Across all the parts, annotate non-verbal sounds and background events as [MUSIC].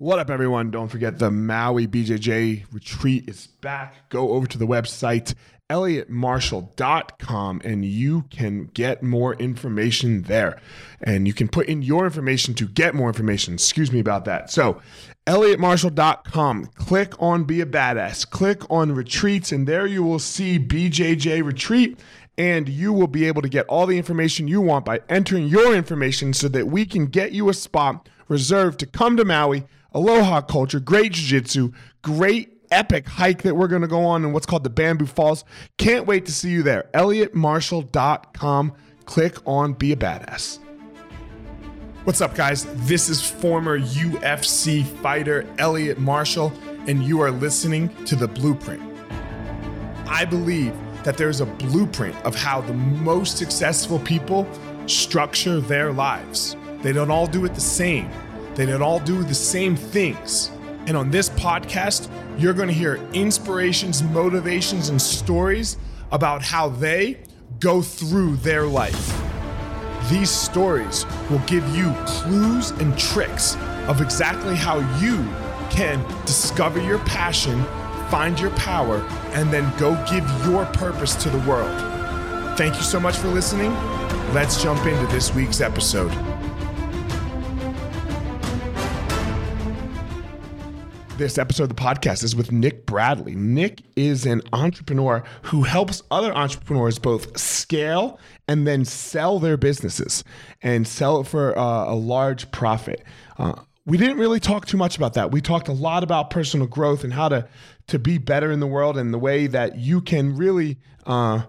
What up, everyone? Don't forget the Maui BJJ retreat is back. Go over to the website, elliottmarshall.com, and you can get more information there. And you can put in your information to get more information. Excuse me about that. So, elliottmarshall.com, click on Be a Badass, click on retreats, and there you will see BJJ retreat and you will be able to get all the information you want by entering your information so that we can get you a spot reserved to come to Maui aloha culture, great jiu-jitsu, great epic hike that we're going to go on in what's called the Bamboo Falls. Can't wait to see you there. ElliottMarshall.com. Click on Be a Badass. What's up, guys? This is former UFC fighter Elliot Marshall, and you are listening to The Blueprint. I believe that there's a blueprint of how the most successful people structure their lives. They don't all do it the same they don't all do the same things. And on this podcast, you're going to hear inspirations, motivations, and stories about how they go through their life. These stories will give you clues and tricks of exactly how you can discover your passion, find your power, and then go give your purpose to the world. Thank you so much for listening. Let's jump into this week's episode. This episode of the podcast is with Nick Bradley. Nick is an entrepreneur who helps other entrepreneurs both scale and then sell their businesses and sell it for uh, a large profit. Uh, we didn't really talk too much about that. We talked a lot about personal growth and how to to be better in the world and the way that you can really uh,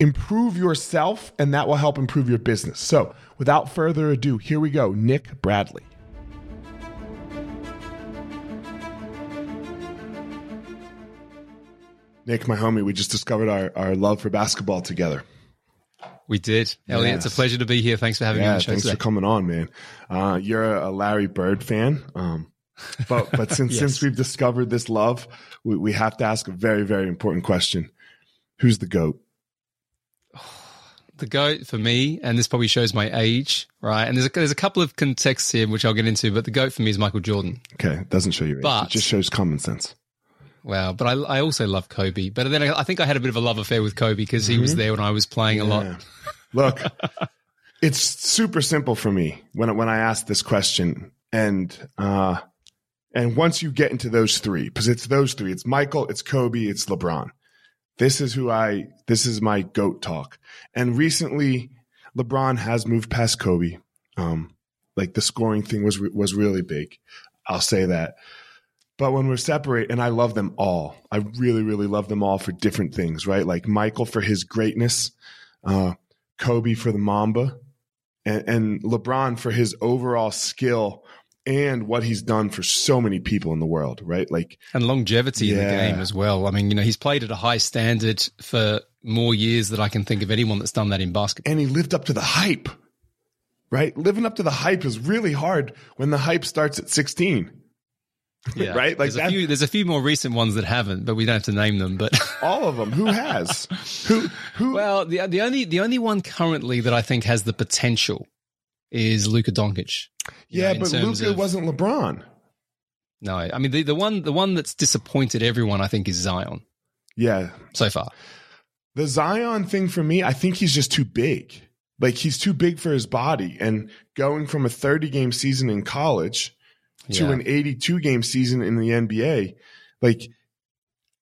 improve yourself, and that will help improve your business. So, without further ado, here we go. Nick Bradley. Nick, my homie, we just discovered our, our love for basketball together. We did. Elliot, yes. it's a pleasure to be here. Thanks for having yeah, me on the show. Thanks today. for coming on, man. Uh, you're a Larry Bird fan. Um, but but [LAUGHS] since yes. since we've discovered this love, we, we have to ask a very, very important question. Who's the GOAT? [SIGHS] The GOAT for me, and this probably shows my age, right? And there's a, there's a couple of contexts here, which I'll get into, but the GOAT for me is Michael Jordan. Okay. It doesn't show your age. But, it just shows common sense. Wow, but I, I also love Kobe. But then I, I, think I had a bit of a love affair with Kobe because he mm-hmm. was there when I was playing yeah. a lot. Look, [LAUGHS] it's super simple for me when when I ask this question, and uh, and once you get into those three, because it's those three, it's Michael, it's Kobe, it's LeBron. This is who I. This is my goat talk. And recently, LeBron has moved past Kobe. Um, like the scoring thing was was really big. I'll say that. But when we're separate, and I love them all, I really, really love them all for different things, right? Like Michael for his greatness, uh, Kobe for the Mamba, and, and LeBron for his overall skill and what he's done for so many people in the world, right? Like and longevity yeah. in the game as well. I mean, you know, he's played at a high standard for more years than I can think of anyone that's done that in basketball. And he lived up to the hype, right? Living up to the hype is really hard when the hype starts at 16. Yeah. [LAUGHS] right? Like there's a few there's a few more recent ones that haven't, but we don't have to name them. But [LAUGHS] all of them. Who has? who who Well, the the only the only one currently that I think has the potential is Luka Doncic. Yeah, know, but Luka of, wasn't LeBron. No, I mean the, the one the one that's disappointed everyone I think is Zion. Yeah. So far. The Zion thing for me, I think he's just too big. Like he's too big for his body and going from a 30 game season in college to yeah. an 82 game season in the NBA. Like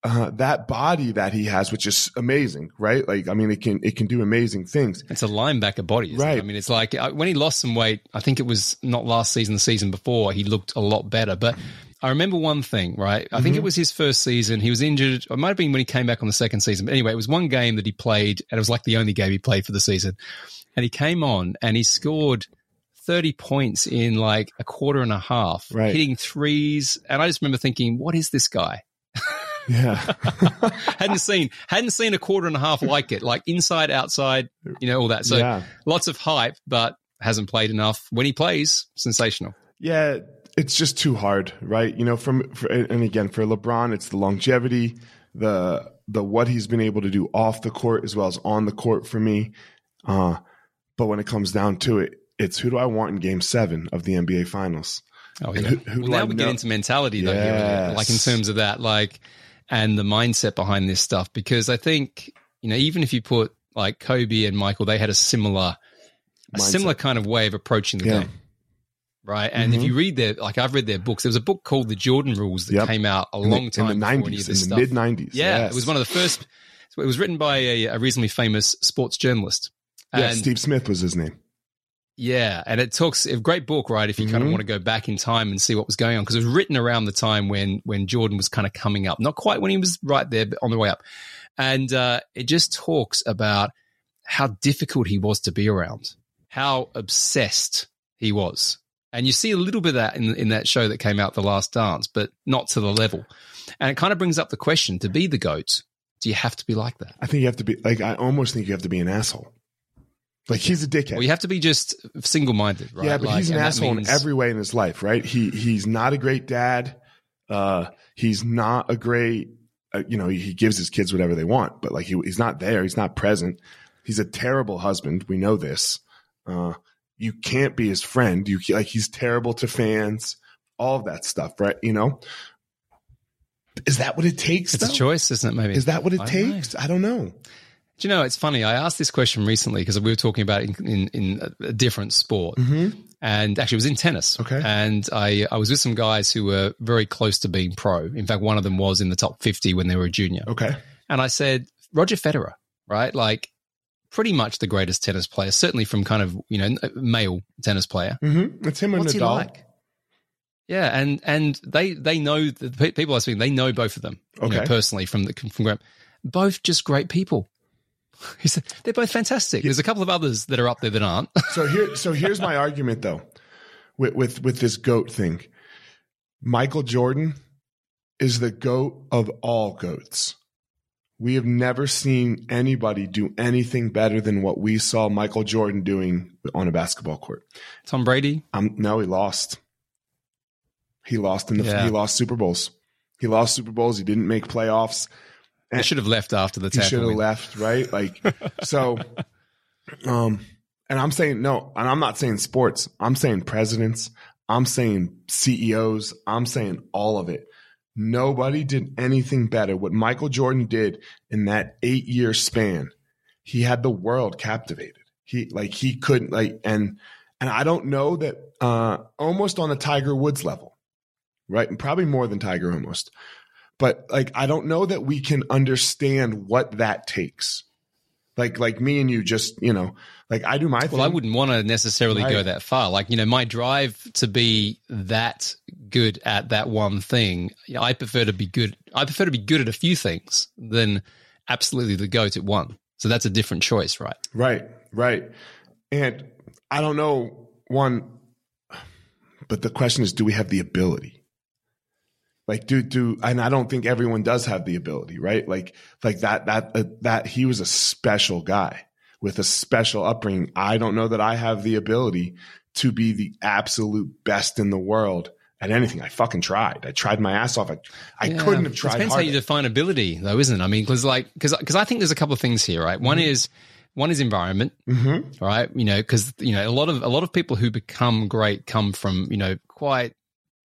uh, that body that he has, which is amazing, right? Like, I mean, it can it can do amazing things. It's a linebacker body, right? It? I mean, it's like uh, when he lost some weight. I think it was not last season, the season before. He looked a lot better, but. I remember one thing, right? I mm-hmm. think it mm-hmm. was his first season. He was injured. It might have been when he came back on the second season. But anyway, it was one game that he played, and it was like the only game he played for the season. And he came on and he scored – 30 points in like a quarter and a half, right. hitting threes. And I just remember thinking, what is this guy? Yeah. [LAUGHS] hadn't seen, hadn't seen a quarter and a half like it, like inside, outside, you know, all that. So yeah. lots of hype, but hasn't played enough. When he plays, sensational. Yeah. It's just too hard, right? You know, from, for, and again, for LeBron, it's the longevity, the, the what he's been able to do off the court as well as on the court for me. Uh, but when it comes down to it, it's who do I want in game seven of the NBA finals? Oh yeah. Who, who well, now we get into mentality though, yes. here, like in terms of that, like, and the mindset behind this stuff. Because I think you know, even if you put like Kobe and Michael, they had a similar, a similar kind of way of approaching the yeah. game right? And mm-hmm. if you read their, like I've read their books, there was a book called The Jordan Rules that yep. came out a long the, time in the nineties, in the mid nineties. Yeah, yes. it was one of the first. It was written by a, a reasonably famous sports journalist. Yeah, Steve Smith was his name. Yeah, and it talks a great book, right? If you mm-hmm. kind of want to go back in time and see what was going on, because it was written around the time when when Jordan was kind of coming up, not quite when he was right there, but on the way up, and uh, it just talks about how difficult he was to be around, how obsessed he was, and you see a little bit of that in in that show that came out, The Last Dance, but not to the level. And it kind of brings up the question: to be the goat, do you have to be like that? I think you have to be like. I almost think you have to be an asshole. Like he's a dickhead. Well, you have to be just single minded, right? Yeah, but like, he's an asshole means... in every way in his life, right? He he's not a great dad. Uh, he's not a great. Uh, you know, he, he, gives his kids whatever they want, but like he, he's not there. He's not present. He's a terrible husband. We know this. Uh, you can't be his friend. You like he's terrible to fans. All of that stuff, right? You know, is that what it takes? It's though? a choice, isn't it? Maybe is that what it I takes? Know. I don't know. Do you know? It's funny. I asked this question recently because we were talking about in in, in a different sport, mm-hmm. and actually it was in tennis. Okay, and I I was with some guys who were very close to being pro. In fact, one of them was in the top fifty when they were a junior. Okay, and I said Roger Federer, right? Like pretty much the greatest tennis player, certainly from kind of you know male tennis player. Mm-hmm. It's him and What's Nadal. He like? Yeah, and and they they know the people I speak. They know both of them okay. know, personally from the from Graham. Both just great people. [LAUGHS] Said, they're both fantastic. There's a couple of others that are up there that aren't. [LAUGHS] so here, so here's my argument though, with with with this goat thing. Michael Jordan is the goat of all goats. We have never seen anybody do anything better than what we saw Michael Jordan doing on a basketball court. Tom Brady? Um, no, he lost. He lost in the yeah. he lost Super Bowls. He lost Super Bowls. He didn't make playoffs. He should have left after the tackle. He should have left, right? Like [LAUGHS] so. Um, and I'm saying no, and I'm not saying sports. I'm saying presidents. I'm saying CEOs. I'm saying all of it. Nobody did anything better. What Michael Jordan did in that eight year span, he had the world captivated. He like he couldn't like and and I don't know that uh almost on a Tiger Woods level, right? And probably more than Tiger almost. But like I don't know that we can understand what that takes. Like like me and you just, you know, like I do my thing. Well, I wouldn't want to necessarily right. go that far. Like, you know, my drive to be that good at that one thing, I prefer to be good. I prefer to be good at a few things than absolutely the goat at one. So that's a different choice, right? Right, right. And I don't know one, but the question is, do we have the ability? Like, do do, and I don't think everyone does have the ability, right? Like, like that that uh, that he was a special guy with a special upbringing. I don't know that I have the ability to be the absolute best in the world at anything. I fucking tried. I tried my ass off. I, I yeah. couldn't have tried. It depends harder. how you define ability, though, isn't it? I mean, because like, because because I think there's a couple of things here, right? One mm-hmm. is one is environment, mm-hmm. right? You know, because you know a lot of a lot of people who become great come from you know quite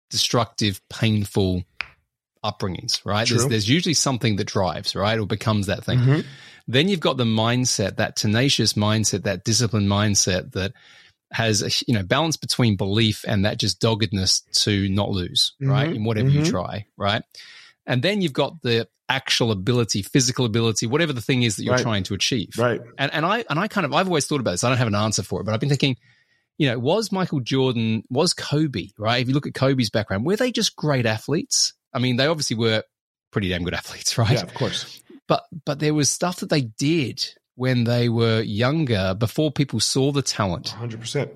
destructive, painful upbringings, right? There's, there's, usually something that drives, right, or becomes that thing. Mm-hmm. Then you've got the mindset, that tenacious mindset, that disciplined mindset that has a you know balance between belief and that just doggedness to not lose, mm-hmm. right? In whatever mm-hmm. you try, right? And then you've got the actual ability, physical ability, whatever the thing is that you're right. trying to achieve. Right. And and I and I kind of I've always thought about this. I don't have an answer for it, but I've been thinking, you know, was Michael Jordan, was Kobe, right? If you look at Kobe's background, were they just great athletes? I mean, they obviously were pretty damn good [LAUGHS] athletes, right? Yeah, of course but but there was stuff that they did when they were younger before people saw the talent. 100%. Do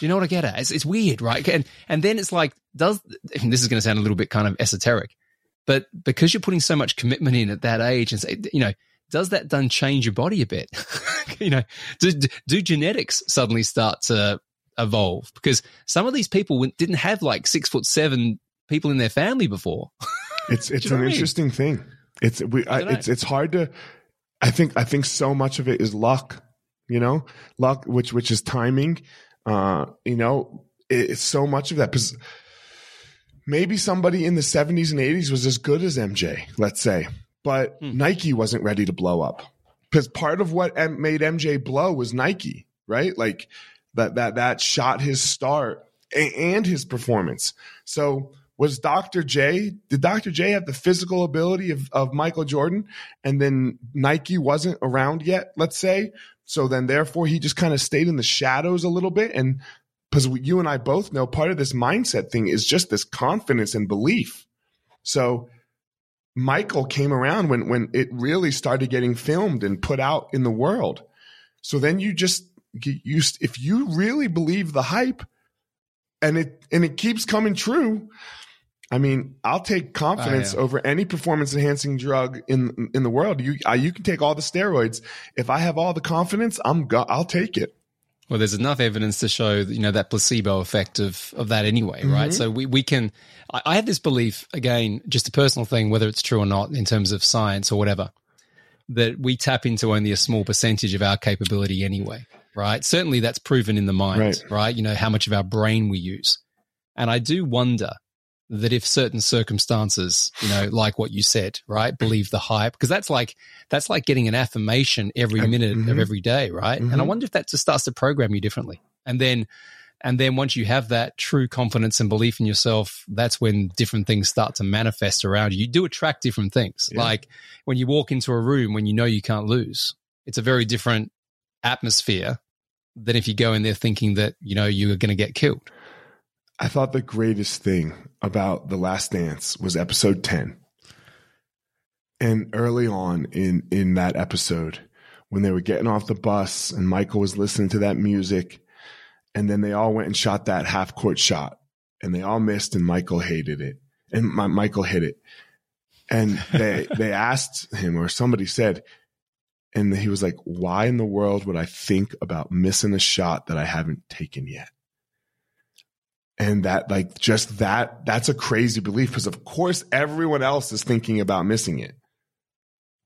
you know what I get at? It's, it's weird, right? And and then it's like, does [LAUGHS] this is going to sound a little bit kind of esoteric, but because you're putting so much commitment in at that age, and say, you know, does that then change your body a bit? [LAUGHS] you know, do, do genetics suddenly start to evolve? Because some of these people didn't have like six foot seven people in their family before. It's it's [LAUGHS] an interesting mean? thing. It's we. I, it's it's hard to. I think I think so much of it is luck. You know, luck, which which is timing. Uh, you know, it's so much of that. Because maybe somebody in the 70s and 80s was as good as MJ, let's say, but hmm. Nike wasn't ready to blow up. Because part of what made MJ blow was Nike, right? Like that that that shot his start and his performance. So was Dr. J, did Dr. J have the physical ability of, of Michael Jordan and then Nike wasn't around yet, let's say? So then therefore he just kind of stayed in the shadows a little bit. And because you and I both know part of this mindset thing is just this confidence and belief. So Michael came around when when it really started getting filmed and put out in the world. So then you just you if you really believe the hype and it and it keeps coming true, I mean, I'll take confidence over any performance enhancing drug in in the world. You uh, you can take all the steroids. If I have all the confidence, I'm go- I'll take it. Well, there's enough evidence to show you know that placebo effect of of that anyway, right? Mm-hmm. So we we can. I, I have this belief again, just a personal thing, whether it's true or not in terms of science or whatever, that we tap into only a small percentage of our capability anyway, right? Certainly, that's proven in the mind, right? right? You know how much of our brain we use, and I do wonder that if certain circumstances, you know, like what you said, right, believe the hype, because that's like that's like getting an affirmation every minute mm-hmm. of every day, right? Mm-hmm. And I mm-hmm. wonder if that just starts to program you differently. And then and then once you have that true confidence and belief in yourself, that's when different things start to manifest around you. You do attract different things. Yeah. Like when you walk into a room when you know you can't lose, it's a very different atmosphere than if you go in there thinking that, you know, you are going to get killed. I thought the greatest thing about The Last Dance was episode 10. And early on in in that episode, when they were getting off the bus and Michael was listening to that music, and then they all went and shot that half court shot, and they all missed, and Michael hated it, and my, Michael hit it, and they [LAUGHS] they asked him or somebody said, and he was like, "Why in the world would I think about missing a shot that I haven't taken yet?" And that like just that that's a crazy belief because of course everyone else is thinking about missing it.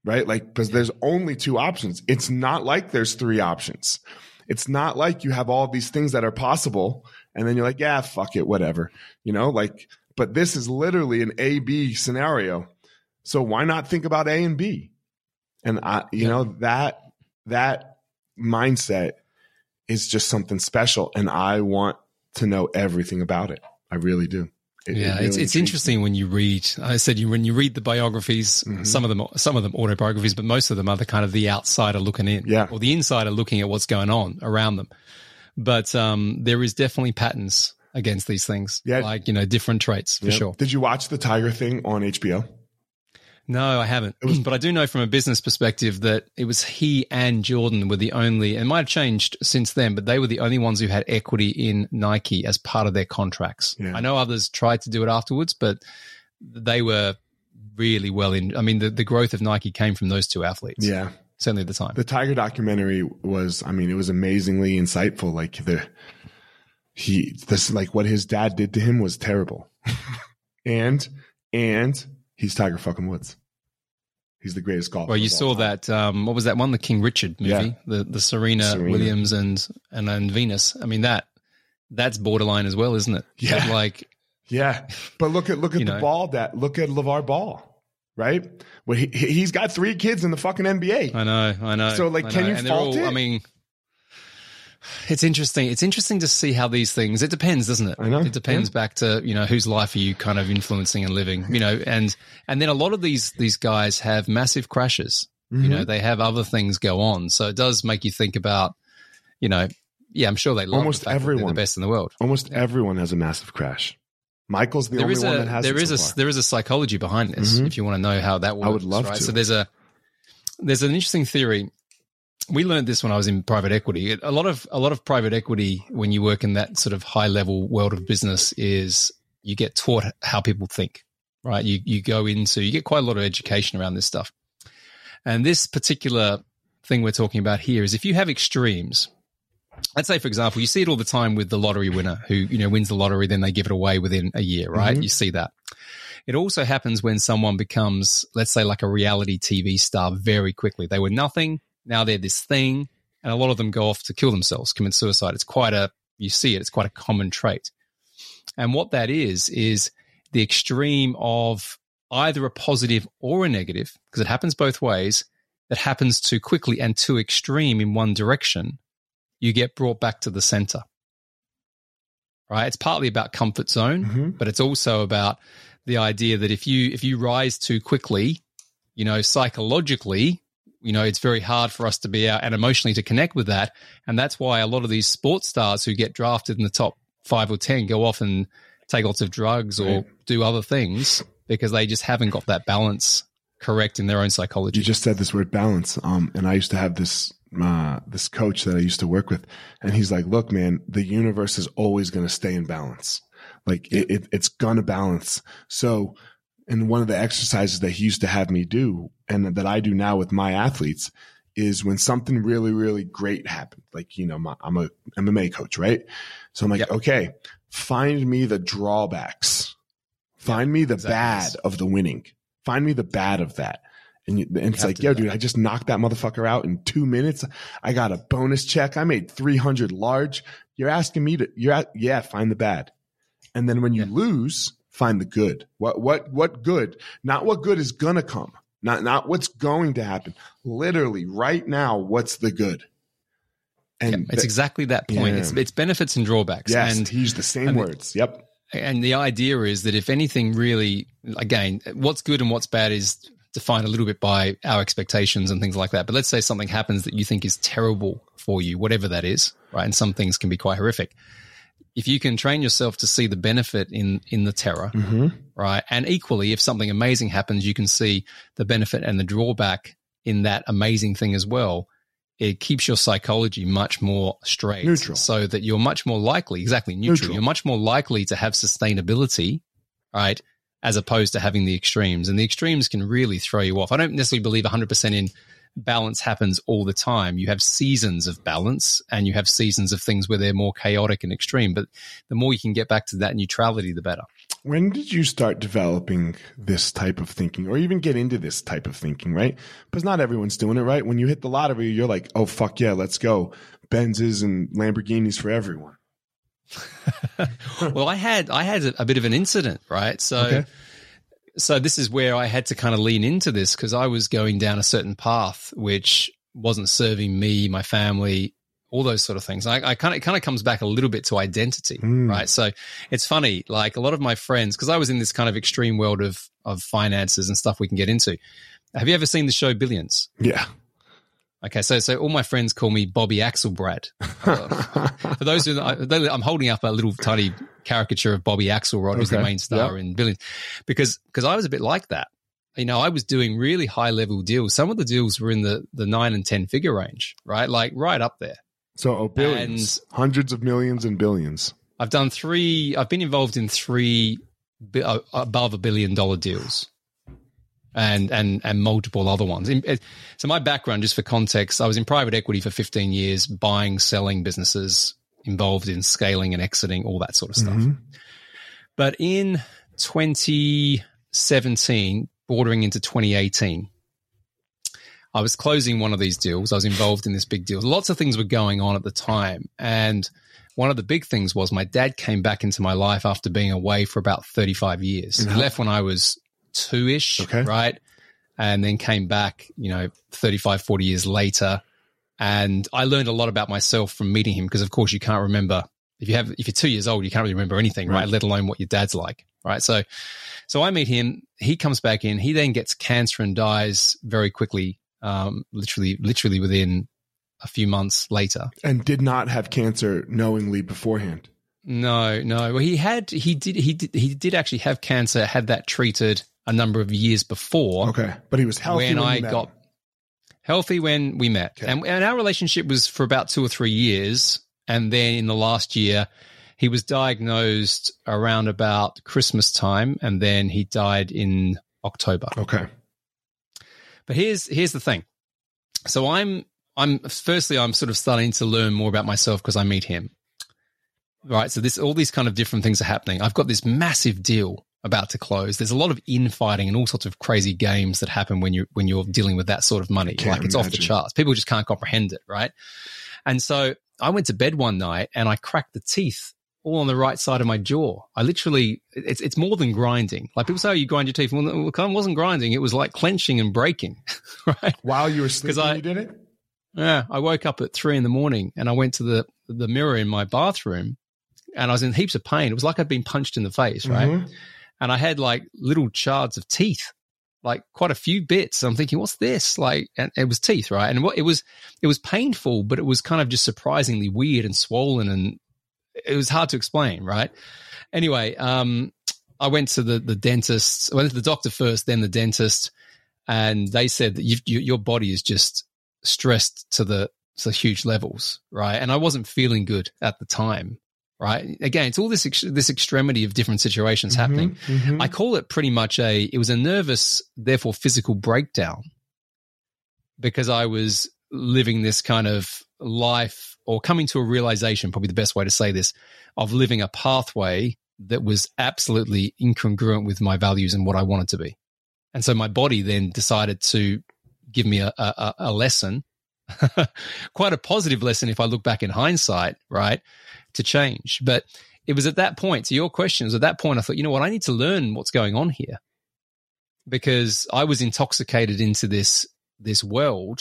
Right? Like because there's only two options. It's not like there's three options. It's not like you have all these things that are possible and then you're like yeah fuck it whatever. You know like but this is literally an a b scenario. So why not think about a and b? And i you yeah. know that that mindset is just something special and i want to know everything about it. I really do. It, yeah, it really it's it's interesting me. when you read. I said you when you read the biographies, mm-hmm. some of them some of them autobiographies, but most of them are the kind of the outsider looking in, yeah, or the insider looking at what's going on around them. But um, there is definitely patterns against these things, yeah, like you know different traits for yeah. sure. Did you watch the Tiger thing on HBO? No, I haven't. Was, [CLEARS THROAT] but I do know from a business perspective that it was he and Jordan were the only, and might have changed since then, but they were the only ones who had equity in Nike as part of their contracts. Yeah. I know others tried to do it afterwards, but they were really well in. I mean, the, the growth of Nike came from those two athletes. Yeah. Certainly at the time. The Tiger documentary was, I mean, it was amazingly insightful. Like the, he, this, like what his dad did to him was terrible. [LAUGHS] and, and, he's Tiger fucking Woods. He's the greatest golfer. Well, you saw time. that. Um, what was that one? The King Richard movie, yeah. the the Serena, Serena, Williams and and and Venus. I mean that that's borderline as well, isn't it? Yeah, but like yeah. But look at look at [LAUGHS] the know. ball that look at LaVar Ball, right? Well, he he's got three kids in the fucking NBA. I know, I know. So like, I can know. you and fault all, it? I mean, it's interesting. It's interesting to see how these things. It depends, doesn't it? I know. It depends yeah. back to you know whose life are you kind of influencing and living. You know, and and then a lot of these these guys have massive crashes. Mm-hmm. You know, mm-hmm. they have other things go on, so it does make you think about. You know, yeah, I'm sure they love almost the everyone the best in the world. Almost yeah. everyone has a massive crash. Michael's the there only a, one that has. There is so a there is a psychology behind this. Mm-hmm. If you want to know how that works, I would love right? to. So there's a there's an interesting theory we learned this when I was in private equity. A lot of a lot of private equity when you work in that sort of high level world of business is you get taught how people think, right? You you go into you get quite a lot of education around this stuff. And this particular thing we're talking about here is if you have extremes, let's say for example, you see it all the time with the lottery winner who, you know, wins the lottery then they give it away within a year, right? Mm-hmm. You see that. It also happens when someone becomes, let's say, like a reality TV star very quickly. They were nothing, now they're this thing, and a lot of them go off to kill themselves, commit suicide. It's quite a, you see it, it's quite a common trait. And what that is, is the extreme of either a positive or a negative, because it happens both ways, that happens too quickly and too extreme in one direction, you get brought back to the center. Right? It's partly about comfort zone, mm-hmm. but it's also about the idea that if you if you rise too quickly, you know, psychologically, you know, it's very hard for us to be out and emotionally to connect with that. And that's why a lot of these sports stars who get drafted in the top five or 10 go off and take lots of drugs or do other things because they just haven't got that balance correct in their own psychology. You just said this word balance. Um, and I used to have this, uh, this coach that I used to work with, and he's like, look, man, the universe is always going to stay in balance. Like it, it, it's going to balance. So, and one of the exercises that he used to have me do and that I do now with my athletes is when something really, really great happened. Like, you know, my, I'm a MMA coach, right? So I'm like, yep. okay, find me the drawbacks. Find me the exactly. bad of the winning. Find me the bad of that. And, you, and it's like, yo, dude, I just knocked that motherfucker out in two minutes. I got a bonus check. I made 300 large. You're asking me to, you're at, yeah, find the bad. And then when you yeah. lose, find the good. What, what, what good? Not what good is gonna come. Not, not what's going to happen. Literally right now, what's the good? And yeah, it's exactly that point. Yeah. It's, it's benefits and drawbacks. Yes, and he used the same and words. Yep. And the idea is that if anything really, again, what's good and what's bad is defined a little bit by our expectations and things like that. But let's say something happens that you think is terrible for you, whatever that is, right? And some things can be quite horrific. If you can train yourself to see the benefit in in the terror, mm-hmm. right? And equally, if something amazing happens, you can see the benefit and the drawback in that amazing thing as well it keeps your psychology much more straight. Neutral. So that you're much more likely, exactly, neutral. neutral. You're much more likely to have sustainability, right? As opposed to having the extremes. And the extremes can really throw you off. I don't necessarily believe 100% in balance happens all the time. You have seasons of balance and you have seasons of things where they're more chaotic and extreme. But the more you can get back to that neutrality, the better. When did you start developing this type of thinking or even get into this type of thinking, right? Because not everyone's doing it, right? When you hit the lottery, you're like, oh, fuck yeah, let's go. Benzes and Lamborghinis for everyone. [LAUGHS] well, I had I had a, a, bit of an incident, right? So, okay. So this is where I had to kind of lean into this because I was going down a certain path which wasn't serving me, my family, all those sort of things. I, I kind of it kind of comes back a little bit to identity, mm. right? So it's funny, like a lot of my friends, because I was in this kind of extreme world of of finances and stuff we can get into. Have you ever seen the show Billions? Yeah. Okay, so so all my friends call me Bobby Axelrod. Uh, [LAUGHS] for those who I'm holding up a little tiny caricature of Bobby Axelrod, okay. who's the main star yep. in Billions, because because I was a bit like that. You know, I was doing really high level deals. Some of the deals were in the the nine and ten figure range, right? Like right up there. So oh, billions, and hundreds of millions and billions. I've done three. I've been involved in three uh, above a billion dollar deals, and and and multiple other ones. So my background, just for context, I was in private equity for 15 years, buying, selling businesses, involved in scaling and exiting, all that sort of stuff. Mm-hmm. But in 2017, bordering into 2018, I was closing one of these deals. I was involved in this big deal. Lots of things were going on at the time. And one of the big things was my dad came back into my life after being away for about 35 years. Mm-hmm. He left when I was two ish, okay. right? And then came back, you know, 35, 40 years later. And I learned a lot about myself from meeting him because, of course, you can't remember if you have if you're two years old, you can't really remember anything, right? right? Let alone what your dad's like, right? So, so I meet him. He comes back in. He then gets cancer and dies very quickly um, literally, literally within a few months later, and did not have cancer knowingly beforehand. No, no. Well, he had, he did, he did, he did actually have cancer. Had that treated a number of years before. Okay, but he was healthy when, when I got him. healthy when we met, okay. and, and our relationship was for about two or three years. And then in the last year, he was diagnosed around about Christmas time, and then he died in October. Okay. But here's here's the thing. So I'm I'm firstly I'm sort of starting to learn more about myself because I meet him. Right. So this all these kind of different things are happening. I've got this massive deal about to close. There's a lot of infighting and all sorts of crazy games that happen when you're when you're dealing with that sort of money. Like it's imagine. off the charts. People just can't comprehend it, right? And so I went to bed one night and I cracked the teeth all on the right side of my jaw. I literally, it's it's more than grinding. Like people say, oh, you grind your teeth. Well, it wasn't grinding. It was like clenching and breaking, [LAUGHS] right? While you were sleeping, I, you did it? Yeah. I woke up at three in the morning and I went to the, the mirror in my bathroom and I was in heaps of pain. It was like I'd been punched in the face, right? Mm-hmm. And I had like little shards of teeth like quite a few bits. I'm thinking, what's this? Like, and it was teeth, right? And what it was, it was painful, but it was kind of just surprisingly weird and swollen, and it was hard to explain, right? Anyway, um, I went to the the dentist. I went to the doctor first, then the dentist, and they said that you, your body is just stressed to the to huge levels, right? And I wasn't feeling good at the time right? Again, it's all this ex- this extremity of different situations mm-hmm, happening. Mm-hmm. I call it pretty much a it was a nervous, therefore physical breakdown because I was living this kind of life or coming to a realization, probably the best way to say this, of living a pathway that was absolutely incongruent with my values and what I wanted to be. And so my body then decided to give me a, a, a lesson, [LAUGHS] quite a positive lesson if I look back in hindsight, right? To change. But it was at that point, to your questions, at that point I thought, you know what, I need to learn what's going on here. Because I was intoxicated into this this world,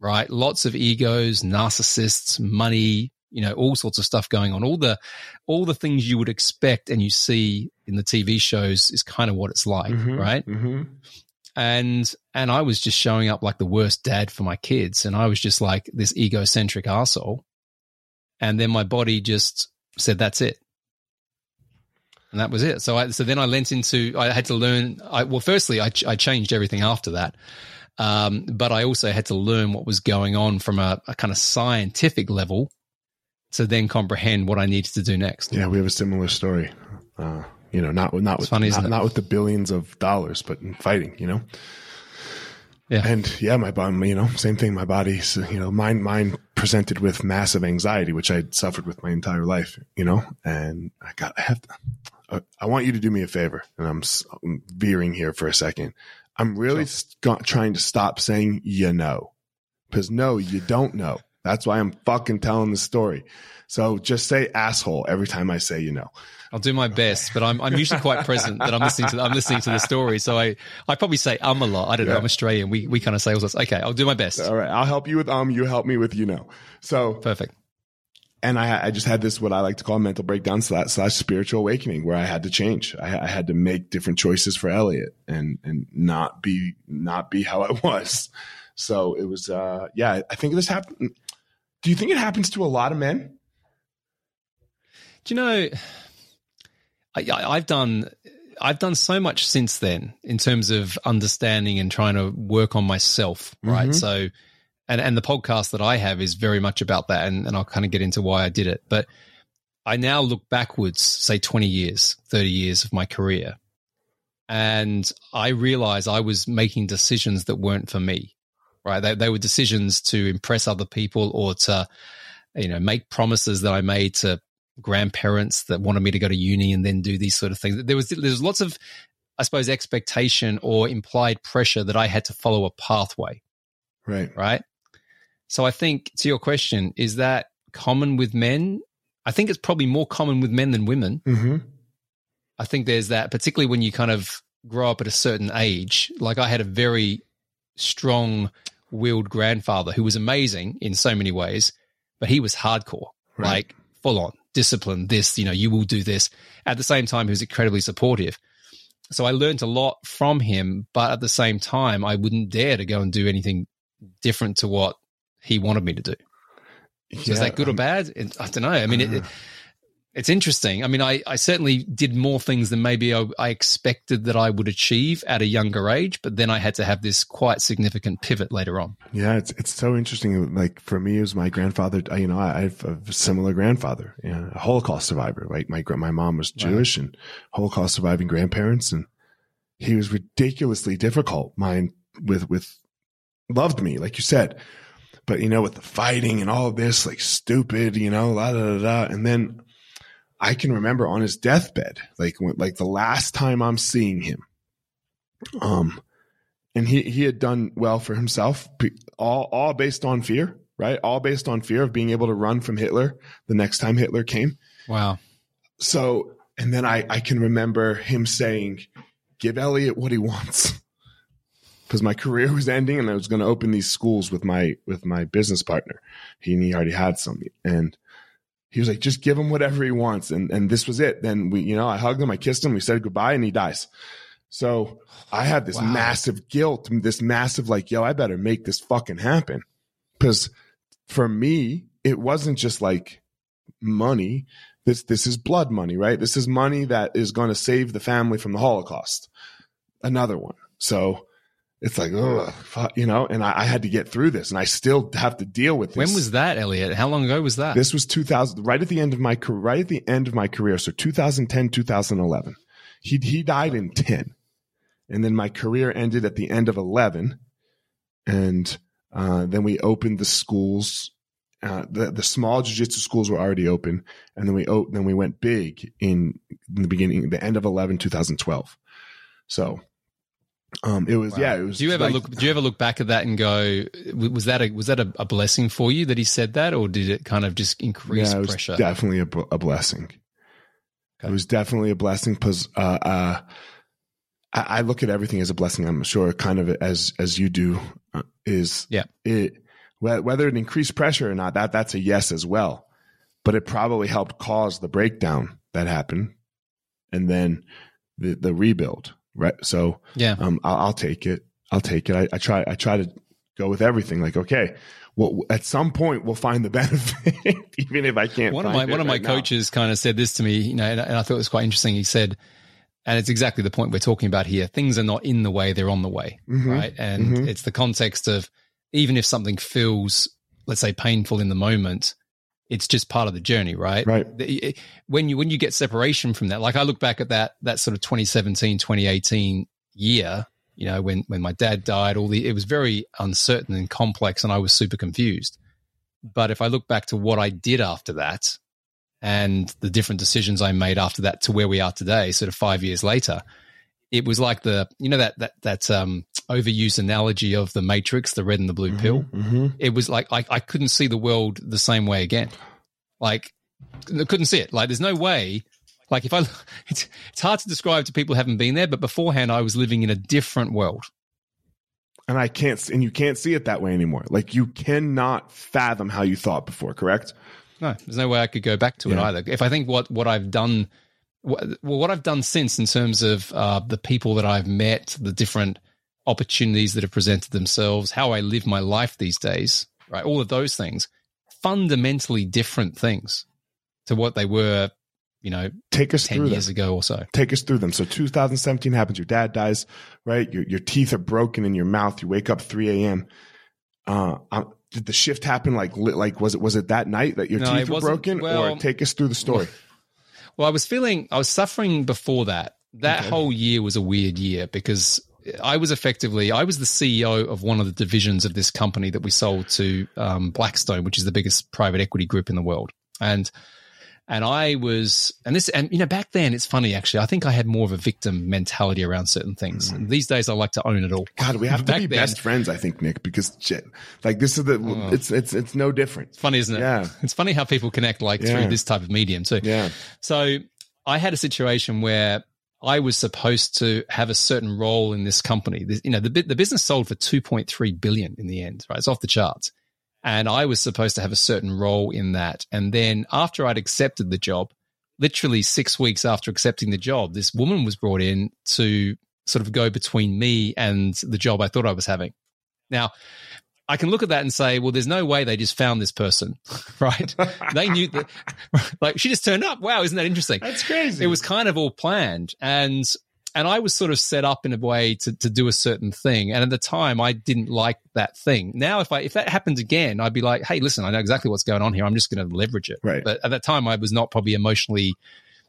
right? Lots of egos, narcissists, money, you know, all sorts of stuff going on. All the all the things you would expect and you see in the TV shows is kind of what it's like, mm-hmm, right? Mm-hmm. And and I was just showing up like the worst dad for my kids, and I was just like this egocentric asshole and then my body just said that's it. And that was it. So i so then i lent into i had to learn i well firstly i, I changed everything after that. Um, but i also had to learn what was going on from a, a kind of scientific level to then comprehend what i needed to do next. Yeah we have a similar story. Uh, you know not not with funny, not, not with the billions of dollars but in fighting you know yeah. And yeah, my bum, you know, same thing. My body's, you know, mine, mine presented with massive anxiety, which I'd suffered with my entire life, you know, and I got, I have to, uh, I want you to do me a favor and I'm, I'm veering here for a second. I'm really sure. trying to stop saying, you know, because no, you don't know. That's why I'm fucking telling the story. So just say asshole every time I say, you know. I'll do my best, but I'm I'm usually quite present that I'm listening to I'm listening to the story. So I I probably say um a lot. I don't yeah. know. I'm Australian. We we kind of say all this. Okay, I'll do my best. All right, I'll help you with um. You help me with you know. So perfect. And I I just had this what I like to call mental breakdown slash, slash spiritual awakening where I had to change. I, I had to make different choices for Elliot and and not be not be how I [LAUGHS] was. So it was uh yeah. I think this happened. Do you think it happens to a lot of men? Do you know? I, have done I've done so much since then in terms of understanding and trying to work on myself, right? Mm-hmm. So, and and the podcast that I have is very much about that, and, and I'll kind of get into why I did it. But I now look backwards, say twenty years, thirty years of my career, and I realize I was making decisions that weren't for me, right? They, they were decisions to impress other people or to, you know, make promises that I made to grandparents that wanted me to go to uni and then do these sort of things. There was there's lots of, I suppose, expectation or implied pressure that I had to follow a pathway. Right. Right. So I think to your question, is that common with men? I think it's probably more common with men than women. Mm-hmm. I think there's that, particularly when you kind of grow up at a certain age. Like I had a very strong willed grandfather who was amazing in so many ways, but he was hardcore, right. like full on discipline, this, you know, you will do this. At the same time, he was incredibly supportive. So I learned a lot from him, but at the same time, I wouldn't dare to go and do anything different to what he wanted me to do. Yeah, Is that good um, or bad? I don't know. I mean, uh, it, it's interesting. I mean, I, I certainly did more things than maybe I, I, expected that I would achieve at a younger age, but then I had to have this quite significant pivot later on. Yeah, it's it's so interesting. Like for me, it was my grandfather. You know, I have a similar grandfather, you know, a Holocaust survivor. Right, my my mom was Jewish and Holocaust surviving grandparents, and he was ridiculously difficult. Mine with with loved me, like you said, but you know, with the fighting and all of this, like stupid, you know, la da da da, and then I can remember on his deathbed, like when, like the last time I'm seeing him, um, and he he had done well for himself, all all based on fear, right? All based on fear of being able to run from Hitler the next time Hitler came. Wow. so, and then I, I can remember him saying, give Elliot what he wants. [LAUGHS] Because my career was ending and I was going to open these schools with my, with my business partner. He, he already had some. And he was like, just give him whatever he wants. And, and this was it. Then we, you know, I hugged him, I kissed him, we said goodbye and he dies. So I had this wow. massive guilt, this massive like, yo, I better make this fucking happen. Because for me, it wasn't just like money. This this is blood money, right? This is money that is going to save the family from the Holocaust. Another one. So it's like, oh, you know, and I, I, had to get through this, and I still have to deal with this. When was that, Elliot? How long ago was that? This was 2000, right at the end of my career, right at the end of my career. So 2010, 2011. He he died in 10, and then my career ended at the end of 11, and uh, then we opened the schools uh, the the small jiu-jitsu schools were already open and then we oh, then we went big in, in, the beginning the end of 11 2012 so um it was wow. yeah it was do you ever like, look do you ever look back at that and go was that a was that a, a, blessing for you that he said that or did it kind of just increase yeah, it pressure definitely a, a blessing okay. it was definitely a blessing because uh, uh I, I, look at everything as a blessing i'm sure kind of as as you do uh, is yeah it whether it increased pressure or not, that that's a yes as well. But it probably helped cause the breakdown that happened, and then the the rebuild. Right. So yeah, um, I'll, I'll take it. I'll take it. I, I, try. I try to go with everything. Like, okay, well, at some point we'll find the benefit, [LAUGHS] even if I can't. One of my one of my coaches kind of said this to me, you know, and, and I thought it was quite interesting. He said, and it's exactly the point we're talking about here. Things are not in the way; they're on the way, mm-hmm. right? And mm-hmm. it's the context of even if something feels, let's say, painful in the moment, it's just part of the journey, right? Right. When you when you get separation from that, like I look back at that that sort of 2017, 2018 year, you know, when when my dad died, all the it was very uncertain and complex, and I was super confused. But if I look back to what I did after that, and the different decisions I made after that to where we are today, sort of five years later, it was like the you know that that that um overused analogy of the matrix the red and the blue mm-hmm, pill? mm-hmm. it was like I, I couldn't see the world the same way again. Like I couldn't see it. Like there's no way like if i [LAUGHS] it's, it's hard to describe to people who haven't been there but beforehand i was living in a different world. And i can't and you can't see it that way anymore. Like you cannot fathom how you thought before correct? No there's no way i could go back to yeah. it either. If i think what what i've done well, what I've done since in terms of uh, the people that I've met, the different opportunities that have presented themselves, how I live my life these days, right? All of those things, fundamentally different things to what they were, you know, take us 10 through years them. ago or so. Take us through them. So 2017 happens. Your dad dies, right? Your, your teeth are broken in your mouth. You wake up 3 a.m. Uh, did the shift happen like like was it was it that night that your no, teeth were broken well, or take us through the story [LAUGHS] well, I was feeling, I was suffering before that. That okay. whole year was a weird year because I was effectively, I was the CEO of one of the divisions of this company that we sold to um, Blackstone, which is the biggest private equity group in the world. And and I was, and this, and you know, back then it's funny actually. I think I had more of a victim mentality around certain things. Mm. These days, I like to own it all. God, we have to be then, best friends. I think Nick, because shit, like this is the, oh. it's it's it's no different. It's funny, isn't it? Yeah, it's funny how people connect like yeah. through this type of medium. too. yeah, so I had a situation where I was supposed to have a certain role in this company. This, you know, the the business sold for two point three billion in the end. Right, it's off the charts and I was supposed to have a certain role in that. And then after I'd accepted the job, literally six weeks after accepting the job, this woman was brought in to sort of go between me and the job I thought I was having. Now, I can look at that and say, well, there's no way they just found this person, [LAUGHS] right? they knew that, [LAUGHS] like, she just turned up. Wow, isn't that interesting? That's crazy. It was kind of all planned. And and I was sort of set up in a way to, to do a certain thing. And at the time, I didn't like that thing. Now, if I if that happens again, I'd be like, hey, listen, I know exactly what's going on here. I'm just going to leverage it. Right. But at that time, I was not probably emotionally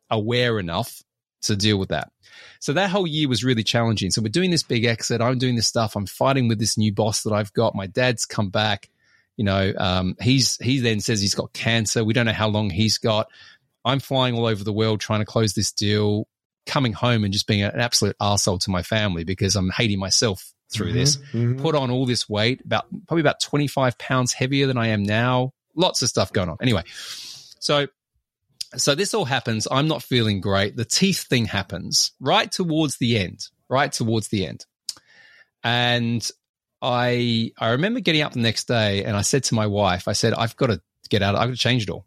aware enough to deal with that. So that whole year was really challenging. So we're doing this big exit. I'm doing this stuff. I'm fighting with this new boss that I've got. My dad's come back. You know, um, he's he then says he's got cancer. We don't know how long he's got. I'm flying all over the world trying to close this deal coming home and just being an absolute arsehole to my family because I'm hating myself through mm-hmm, this. Mm-hmm. Put on all this weight, about probably about 25 pounds heavier than I am now. Lots of stuff going on. Anyway, so so this all happens. I'm not feeling great. The teeth thing happens right towards the end, right towards the end. And I I remember getting up the next day and I said to my wife, I said, I've got to get out. I've got to change it all.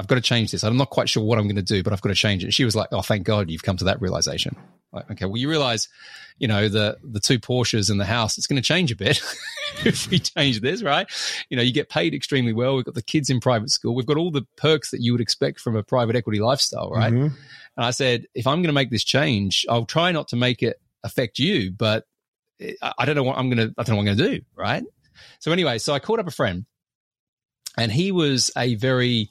I've got to change this. I'm not quite sure what I'm going to do, but I've got to change it. She was like, Oh, thank God you've come to that realization. Like, okay, well, you realize, you know, the the two Porsches in the house, it's going to change a bit [LAUGHS] if we change this, right? You know, you get paid extremely well. We've got the kids in private school. We've got all the perks that you would expect from a private equity lifestyle, right? Mm-hmm. And I said, if I'm going to make this change, I'll try not to make it affect you, but I don't know what I'm going to, I don't know what I'm going to do, right? So anyway, so I called up a friend and he was a very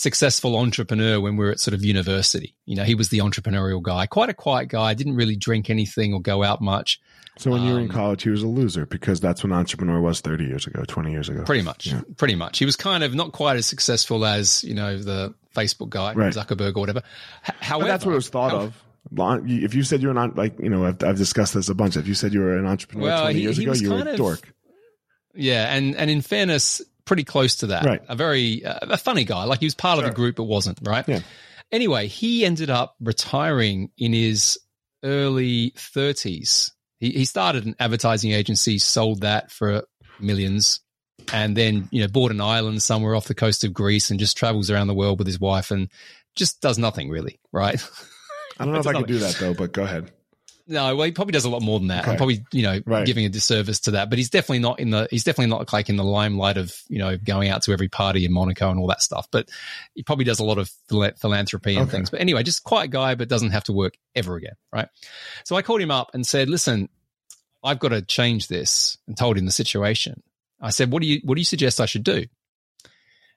successful entrepreneur when we were at sort of university. You know, he was the entrepreneurial guy, quite a quiet guy, didn't really drink anything or go out much. So when um, you were in um, college, he was a loser because that's when entrepreneur was 30 years ago, 20 years ago. Pretty much. Yeah. Pretty much. He was kind of not quite as successful as, you know, the Facebook guy, right. Zuckerberg or whatever. H- however, but that's what it was thought of. If you said you're not like you know, I've, I've, discussed this a bunch. If you said you were an entrepreneur well, 20 he, years he ago, you were a dork. Yeah, and and in fairness, pretty close to that. Right. A very uh, a funny guy. Like he was part sure. of a group, but wasn't right. Yeah. Anyway, he ended up retiring in his early 30s. He, he started an advertising agency, sold that for millions, and then you know bought an island somewhere off the coast of Greece and just travels around the world with his wife and just does nothing really. Right. I don't know [LAUGHS] if I could do that though, but go ahead. No, well, he probably does a lot more than that. Okay. I'm probably, you know, right. giving a disservice to that. But he's definitely not in the. He's definitely not like in the limelight of you know going out to every party in Monaco and all that stuff. But he probably does a lot of philanthropy and okay. things. But anyway, just quiet guy, but doesn't have to work ever again, right? So I called him up and said, "Listen, I've got to change this," and told him the situation. I said, "What do you What do you suggest I should do?"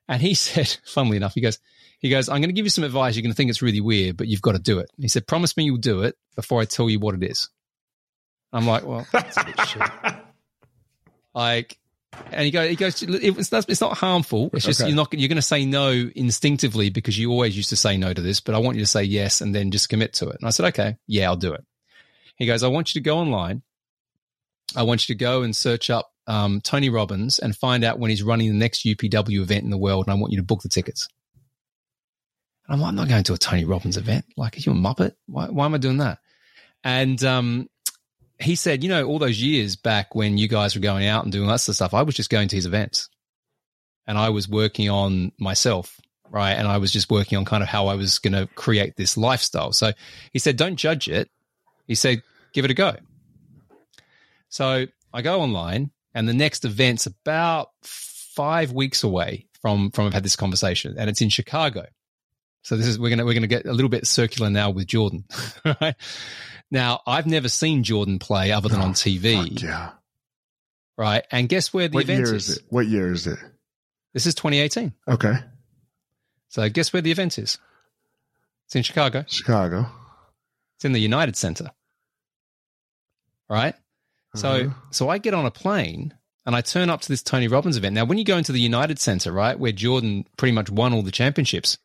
And he [LAUGHS] said, funnily enough, he goes, he goes, I'm going to give you some advice. You're going to think it's really weird, but you've got to do it. He said, promise me you'll do it before I tell you what it is. I'm like, well, that's a bit shit. [LAUGHS] Like, and he goes, he goes, it's not, it's not harmful. It's just okay. you're not, you're going to say no instinctively because you always used to say no to this, but I want you to say yes and then just commit to it. And I said, okay, yeah, I'll do it. He goes, I want you to go online. I want you to go and search up um, Tony Robbins and find out when he's running the next UPW event in the world. And I want you to book the tickets. And I'm like, I'm not going to a Tony Robbins event. Like, are you a muppet? Why, why am I doing that? And um, he said, you know, all those years back when you guys were going out and doing that sort of stuff, I was just going to his events and I was working on myself. Right. And I was just working on kind of how I was going to create this lifestyle. So he said, don't judge it. He said, give it a go. So I go online and the next event's about five weeks away from, from I've had this conversation and it's in Chicago. So this is we're gonna we're gonna get a little bit circular now with Jordan. [LAUGHS] right now, I've never seen Jordan play other than oh, on TV. yeah. Right, and guess where the what event year is? is it? What year is it? This is 2018. Okay. So guess where the event is? It's in Chicago. Chicago. It's in the United Center. Right. Uh-huh. So so I get on a plane and I turn up to this Tony Robbins event. Now, when you go into the United Center, right, where Jordan pretty much won all the championships,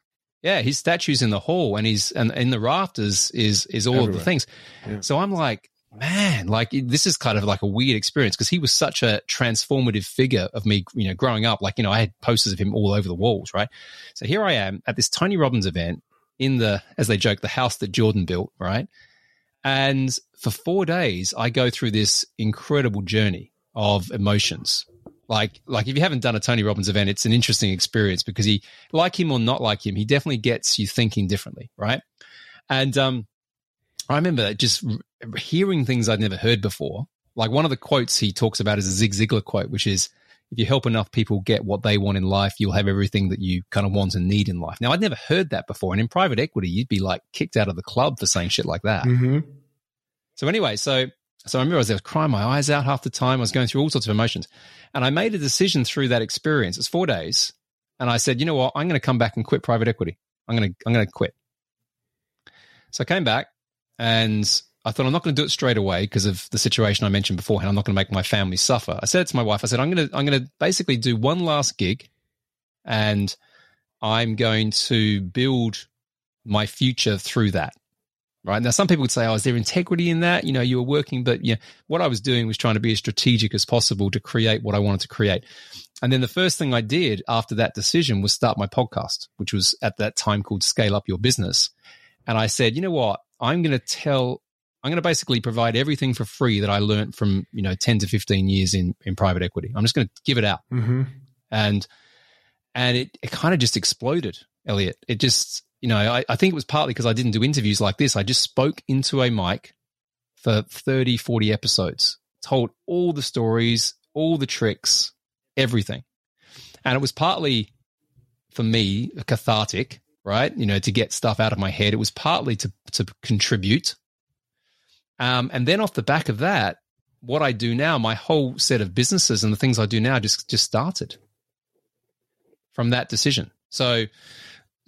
yeah, his statue's in the hall, and he's and in the rafters is is all Everywhere. of the things. Yeah. So I'm like, man, like this is kind of like a weird experience because he was such a transformative figure of me, you know, growing up. Like, you know, I had posters of him all over the walls, right? So here I am at this Tony Robbins event in the, as they joke, the house that Jordan built, right? And for four days, I go through this incredible journey of emotions like, like if you haven't done a Tony Robbins event, it's an interesting experience because he, like him or not like him, he definitely gets you thinking differently, right? And um, I remember just hearing things I'd never heard before. Like one of the quotes he talks about is a Zig Ziglar quote, which is, "If you help enough people get what they want in life, you'll have everything that you kind of want and need in life." Now, I'd never heard that before, and in private equity, you'd be like kicked out of the club for saying shit like that. Mm-hmm. So anyway, so so I remember I was, I was crying my eyes out half the time. I was going through all sorts of emotions. And I made a decision through that experience. It's four days. And I said, you know what? I'm going to come back and quit private equity. I'm going to, I'm going to quit. So I came back and I thought I'm not going to do it straight away because of the situation I mentioned beforehand. I'm not going to make my family suffer. I said to my wife, I said, I'm going to, I'm going to basically do one last gig and I'm going to build my future through that right? Now, some people would say, "Oh, is there integrity in that?" You know, you were working, but yeah, what I was doing was trying to be as strategic as possible to create what I wanted to create. and then the first thing I did after that decision was start my podcast, which was at that time called Scale Up Your Business. And I said, you know what? I'm going to tell, I'm going to basically provide everything for free that I learned from, you know, 10 to 15 years in, in private equity. I'm just going to give it out. Mm-hmm. And, and it, it kind of just exploded, Elliot. It just, you know, I, I think it was partly because I didn't do interviews like this. I just spoke into a mic for 30, 40 episodes, told all the stories, all the tricks, everything. And it was partly for me cathartic, right? You know, to get stuff out of my head. It was partly to to contribute. Um, and then off the back of that, what I do now, my whole set of businesses and the things I do now just just started from that decision. So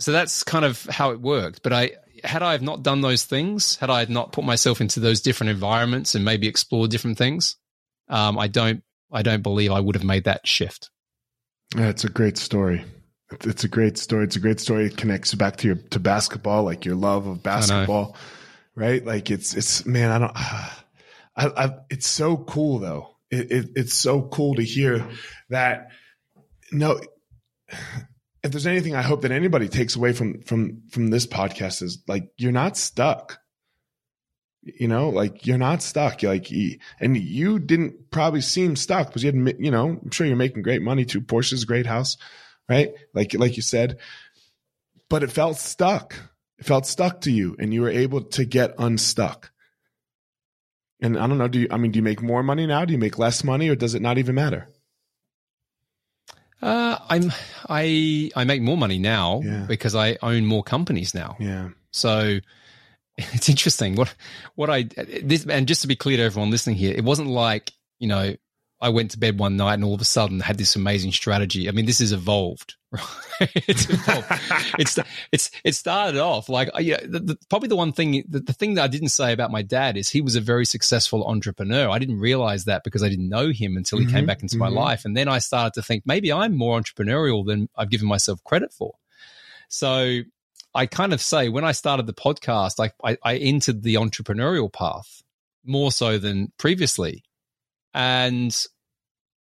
so that's kind of how it worked. But I had I have not done those things, had I not put myself into those different environments and maybe explored different things, um, I don't I don't believe I would have made that shift. Yeah, it's a great story. It's a great story. It's a great story. It connects back to your to basketball, like your love of basketball, right? Like it's it's man, I don't. I, I it's so cool though. It, it it's so cool to hear that. No, if there's anything I hope that anybody takes away from from from this podcast is like you're not stuck. You know like you're not stuck. You're like and you didn't probably seem stuck because you had you know i'm sure you're making great money too. Porsche's great house right? Like like you said. But it felt stuck. It felt stuck to you and you were able to get unstuck. And i don't know do you i mean do you make more money now? Do you make less money or does it not even matter uh, I'm I I make more money now yeah. because I own more companies now. Yeah. So [LAUGHS] it's interesting what what I this and just to be clear to everyone listening here, it wasn't like you know I went to bed one night and all of a sudden had this amazing strategy. I mean, this is evolved. [LAUGHS] Right? it's evolved. it's it's it started off like yeah. The, the, probably the one thing the, the thing that I didn't say about my dad is he was a very successful entrepreneur. I didn't realize that because I didn't know him until he mm-hmm, came back into mm-hmm. my life, and then I started to think maybe I'm more entrepreneurial than I've given myself credit for. So I kind of say when I started the podcast, like I, I entered the entrepreneurial path more so than previously. And,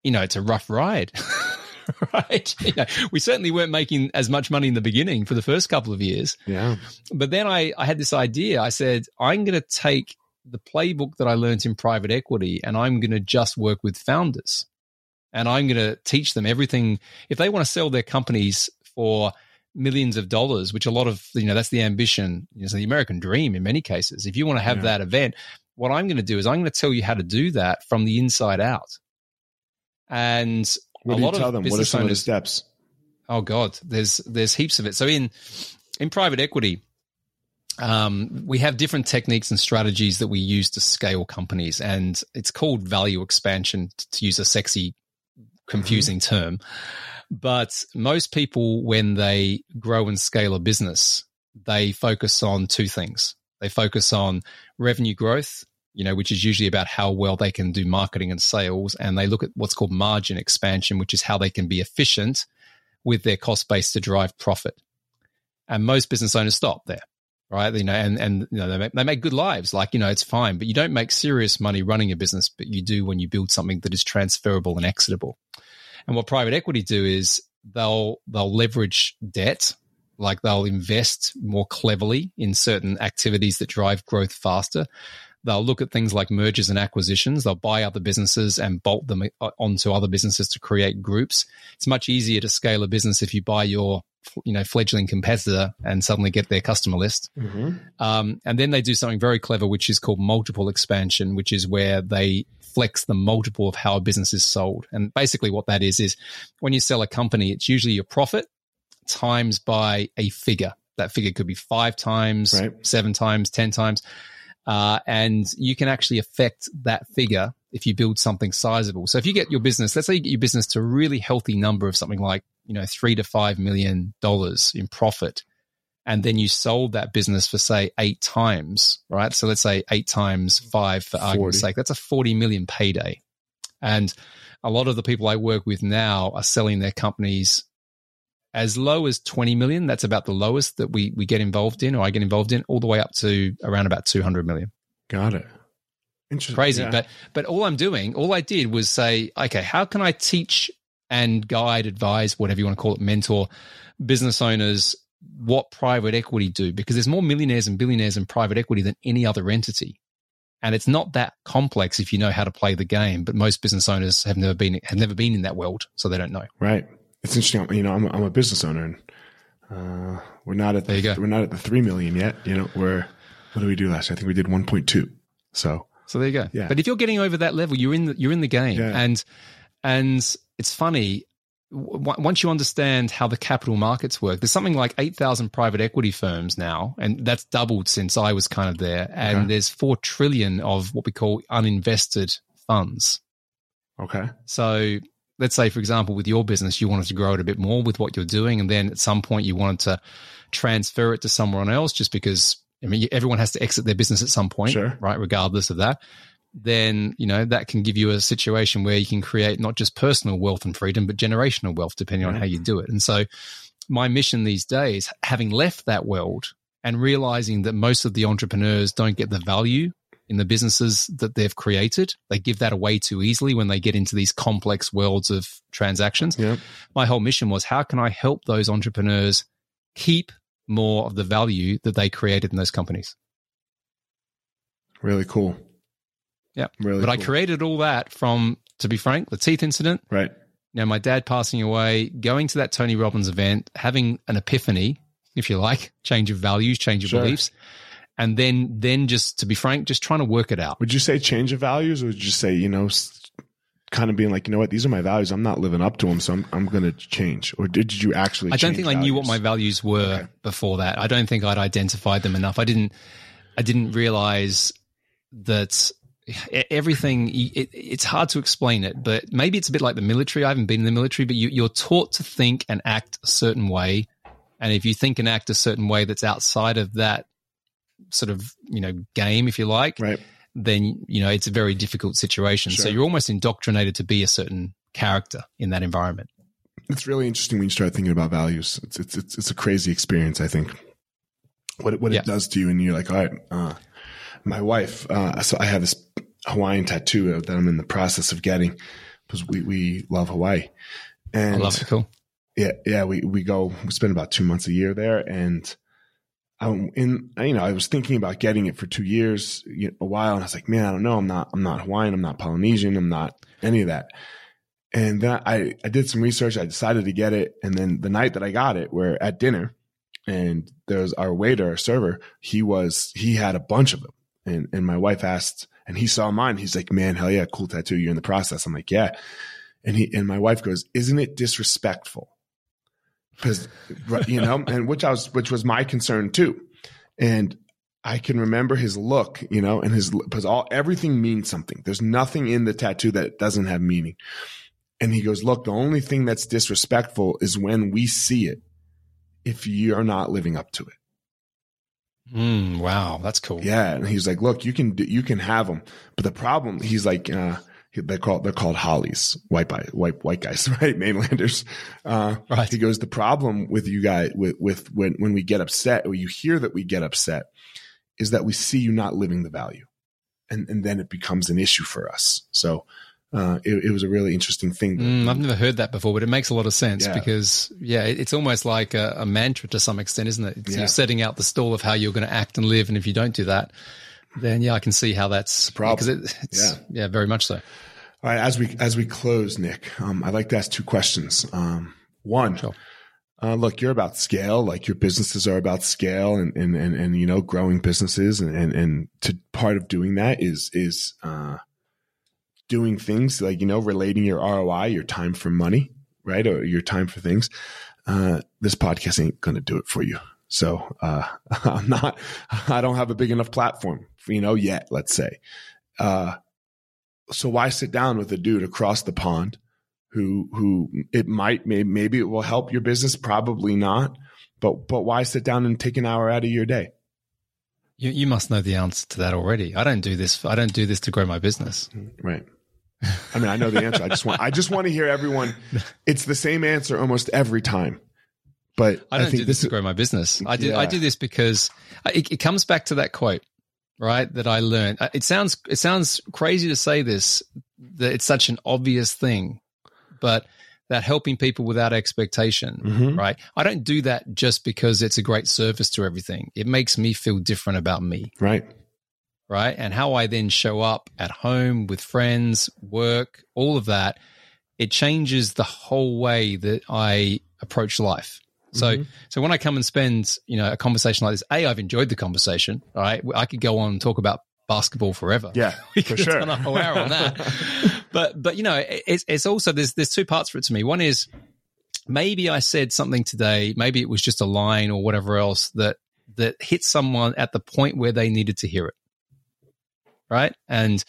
you know, it's a rough ride. [LAUGHS] right? You know, we certainly weren't making as much money in the beginning for the first couple of years. Yeah. But then I, I had this idea. I said, I'm going to take the playbook that I learned in private equity and I'm going to just work with founders. And I'm going to teach them everything. If they want to sell their companies for millions of dollars, which a lot of, you know, that's the ambition, you know, the American dream in many cases. If you want to have yeah. that event, what I'm going to do is I'm going to tell you how to do that from the inside out. And what a do you tell them? What are some owners, of the steps? Oh God, there's there's heaps of it. So in in private equity, um, we have different techniques and strategies that we use to scale companies, and it's called value expansion to use a sexy, confusing mm-hmm. term. But most people, when they grow and scale a business, they focus on two things. They focus on revenue growth, you know, which is usually about how well they can do marketing and sales. And they look at what's called margin expansion, which is how they can be efficient with their cost base to drive profit. And most business owners stop there, right? You know, and, and, you know, they make, they make good lives. Like, you know, it's fine, but you don't make serious money running a business, but you do when you build something that is transferable and exitable. And what private equity do is they'll they'll leverage debt, like they'll invest more cleverly in certain activities that drive growth faster. They'll look at things like mergers and acquisitions. They'll buy other businesses and bolt them uh, onto other businesses to create groups. It's much easier to scale a business if you buy your you know fledgling competitor and suddenly get their customer list. Mm-hmm. Um, and then they do something very clever, which is called multiple expansion, which is where they flex the multiple of how a business is sold. And basically, what that is is when you sell a company, it's usually your profit times by a figure. That figure could be five times, right. seven times, ten times. Uh, and you can actually affect that figure if you build something sizable. So if you get your business, let's say you get your business to a really healthy number of something like, you know, three to five million dollars in profit, and then you sold that business for say eight times, right? So let's say eight times five for 40. argument's sake, that's a 40 million payday. And a lot of the people I work with now are selling their companies as low as 20 million. That's about the lowest that we, we get involved in or I get involved in all the way up to around about 200 million. Got it. Interesting. Crazy. Yeah. But, but all I'm doing, all I did was say, okay, how can I teach and guide, advise, whatever you want to call it, mentor business owners what private equity do because there's more millionaires and billionaires in private equity than any other entity. And it's not that complex if you know how to play the game, but most business owners have never been have never been in that world, so they don't know. Right. It's interesting. You know, I'm, I'm a business owner, and uh, we're not at the, we're not at the three million yet. You know, we're what did we do last? Year? I think we did 1.2. So so there you go. Yeah. But if you're getting over that level, you're in the, you're in the game, yeah. and and it's funny once you understand how the capital markets work, there's something like 8,000 private equity firms now, and that's doubled since I was kind of there. And okay. there's 4 trillion of what we call uninvested funds. Okay. So let's say, for example, with your business, you wanted to grow it a bit more with what you're doing. And then at some point you wanted to transfer it to someone else just because, I mean, everyone has to exit their business at some point, sure. right? Regardless of that then you know that can give you a situation where you can create not just personal wealth and freedom but generational wealth depending on how you mm-hmm. do it and so my mission these days having left that world and realizing that most of the entrepreneurs don't get the value in the businesses that they've created they give that away too easily when they get into these complex worlds of transactions yep. my whole mission was how can i help those entrepreneurs keep more of the value that they created in those companies really cool yeah. Really but cool. I created all that from, to be frank, the teeth incident. Right. Now, my dad passing away, going to that Tony Robbins event, having an epiphany, if you like, change of values, change of sure. beliefs. And then, then just to be frank, just trying to work it out. Would you say change of values or would you say, you know, kind of being like, you know what, these are my values. I'm not living up to them, so I'm, I'm going to change. Or did you actually? I don't think values? I knew what my values were okay. before that. I don't think I'd identified them enough. I didn't. I didn't realize that everything it, it's hard to explain it but maybe it's a bit like the military i haven't been in the military but you, you're taught to think and act a certain way and if you think and act a certain way that's outside of that sort of you know game if you like right then you know it's a very difficult situation sure. so you're almost indoctrinated to be a certain character in that environment it's really interesting when you start thinking about values it's it's it's, it's a crazy experience i think what it, what yeah. it does to you and you're like all right uh, my wife, uh, so I have this Hawaiian tattoo that I'm in the process of getting because we, we love Hawaii. And I love it. Cool. Yeah. Yeah. We, we go, we spend about two months a year there. And I'm in, you know, I was thinking about getting it for two years, you know, a while. And I was like, man, I don't know. I'm not, I'm not Hawaiian. I'm not Polynesian. I'm not any of that. And then I, I did some research. I decided to get it. And then the night that I got it, we're at dinner and there's our waiter, our server. He was, he had a bunch of them. And, and my wife asked, and he saw mine. He's like, man, hell yeah, cool tattoo. You're in the process. I'm like, yeah. And he, and my wife goes, isn't it disrespectful? Because, you know, and which I was, which was my concern too. And I can remember his look, you know, and his, because all, everything means something. There's nothing in the tattoo that doesn't have meaning. And he goes, look, the only thing that's disrespectful is when we see it if you're not living up to it. Mm, wow, that's cool. Yeah, and he's like, "Look, you can you can have them, but the problem, he's like, uh, they call they're called haoles, white white white guys, [LAUGHS] right? Mainlanders. Uh, right. He goes, the problem with you guys with with when when we get upset or you hear that we get upset is that we see you not living the value, and and then it becomes an issue for us. So uh, it, it, was a really interesting thing. Mm, I've never heard that before, but it makes a lot of sense yeah. because, yeah, it, it's almost like a, a, mantra to some extent, isn't it? Yeah. You're setting out the stall of how you're going to act and live, and if you don't do that, then yeah, I can see how that's a problem. It, it's, yeah. yeah, very much so. All right, as we as we close, Nick, um, I'd like to ask two questions. Um, one, sure. uh, look, you're about scale, like your businesses are about scale, and and and, and you know, growing businesses, and, and and to part of doing that is is uh, doing things like, you know, relating your ROI, your time for money, right? Or your time for things. Uh, this podcast ain't going to do it for you. So, uh, [LAUGHS] I'm not, I don't have a big enough platform, you know, yet, let's say. Uh, so why sit down with a dude across the pond who, who it might, maybe, maybe it will help your business, probably not. But, but why sit down and take an hour out of your day? You, you must know the answer to that already. I don't do this. I don't do this to grow my business. Right. I mean, I know the answer. I just want, I just want to hear everyone. [LAUGHS] It's the same answer almost every time. But I don't I do this, to grow my business. I do. Yeah. I do this because it, it comes back to that quote, right? That I learned. It sounds, it sounds crazy to say this. That it's such an obvious thing, but that helping people without expectation, mm-hmm. right? I don't do that just because it's a great service to everything. It makes me feel different about me. Right. Right. And how I then show up at home with friends, work, all of that, it changes the whole way that I approach life. So, mm-hmm. so when I come and spend, you know, a conversation like this, a, I've enjoyed the conversation. Right, I could go on and talk about basketball forever. Yeah, we [LAUGHS] could for sure. done a whole hour on that. [LAUGHS] but, but you know, it's it's also there's there's two parts for it to me. One is maybe I said something today, maybe it was just a line or whatever else that that hit someone at the point where they needed to hear it, right? And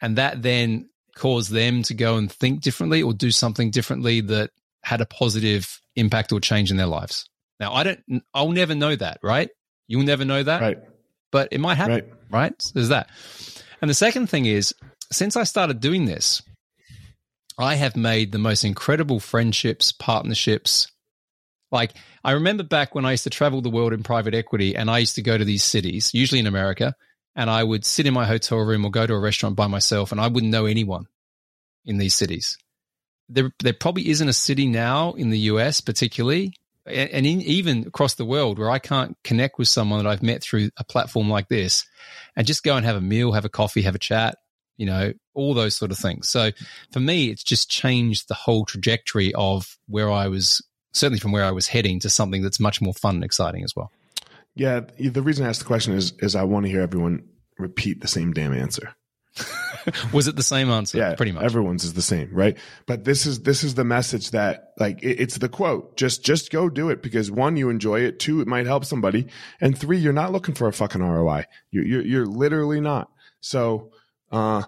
and that then caused them to go and think differently or do something differently that had a positive impact or change in their lives. Now, I don't, I'll never know that, right? You'll never know that. Right. But it might happen, right? right? So there's that. And the second thing is, since I started doing this, I have made the most incredible friendships, partnerships. Like, I remember back when I used to travel the world in private equity and I used to go to these cities, usually in America, and I would sit in my hotel room or go to a restaurant by myself and I wouldn't know anyone in these cities there there probably isn't a city now in the US particularly and in, even across the world where I can't connect with someone that I've met through a platform like this and just go and have a meal, have a coffee, have a chat, you know, all those sort of things. So for me, it's just changed the whole trajectory of where I was, certainly from where I was heading to something that's much more fun and exciting as well. Yeah. The reason I asked the question is, is I want to hear everyone repeat the same damn answer. [LAUGHS] was it the same answer? Yeah, pretty much. Everyone's is the same, right? But this is this is the message that like it, it's the quote. Just just go do it because one, you enjoy it. Two, it might help somebody, and three, you're not looking for a fucking ROI. You're you're, you're literally not. So, uh,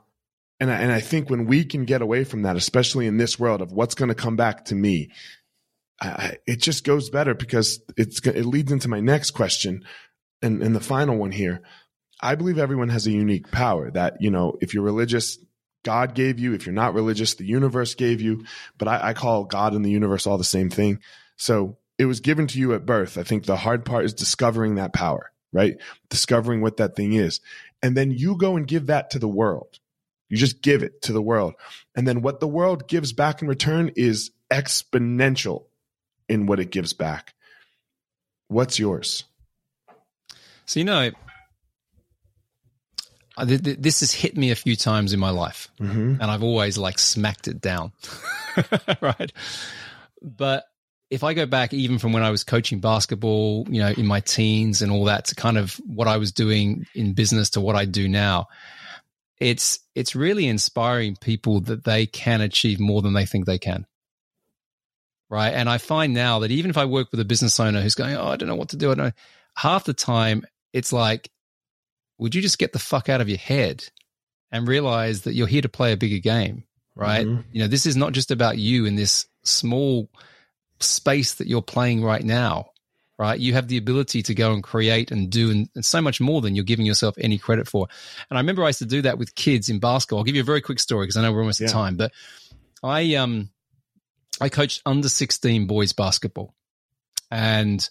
and I, and I think when we can get away from that, especially in this world of what's going to come back to me, I, it just goes better because it's it leads into my next question, and and the final one here I believe everyone has a unique power that, you know, if you're religious, God gave you. If you're not religious, the universe gave you. But I, I, call God and the universe all the same thing. So it was given to you at birth. I think the hard part is discovering that power, right? Discovering what that thing is. And then you go and give that to the world. You just give it to the world. And then what the world gives back in return is exponential in what it gives back. What's yours? So, you know, this has hit me a few times in my life mm-hmm. and I've always like smacked it down. [LAUGHS] right. But if I go back even from when I was coaching basketball, you know, in my teens and all that to kind of what I was doing in business to what I do now, it's it's really inspiring people that they can achieve more than they think they can. Right. And I find now that even if I work with a business owner who's going, Oh, I don't know what to do, I don't know, half the time it's like would you just get the fuck out of your head and realize that you're here to play a bigger game, right? Mm-hmm. You know, this is not just about you in this small space that you're playing right now, right? You have the ability to go and create and do and, and, so much more than you're giving yourself any credit for. And I remember I used to do that with kids in basketball. I'll give you a very quick story because I know we're almost yeah. at time, but I um I coached under 16 boys basketball. And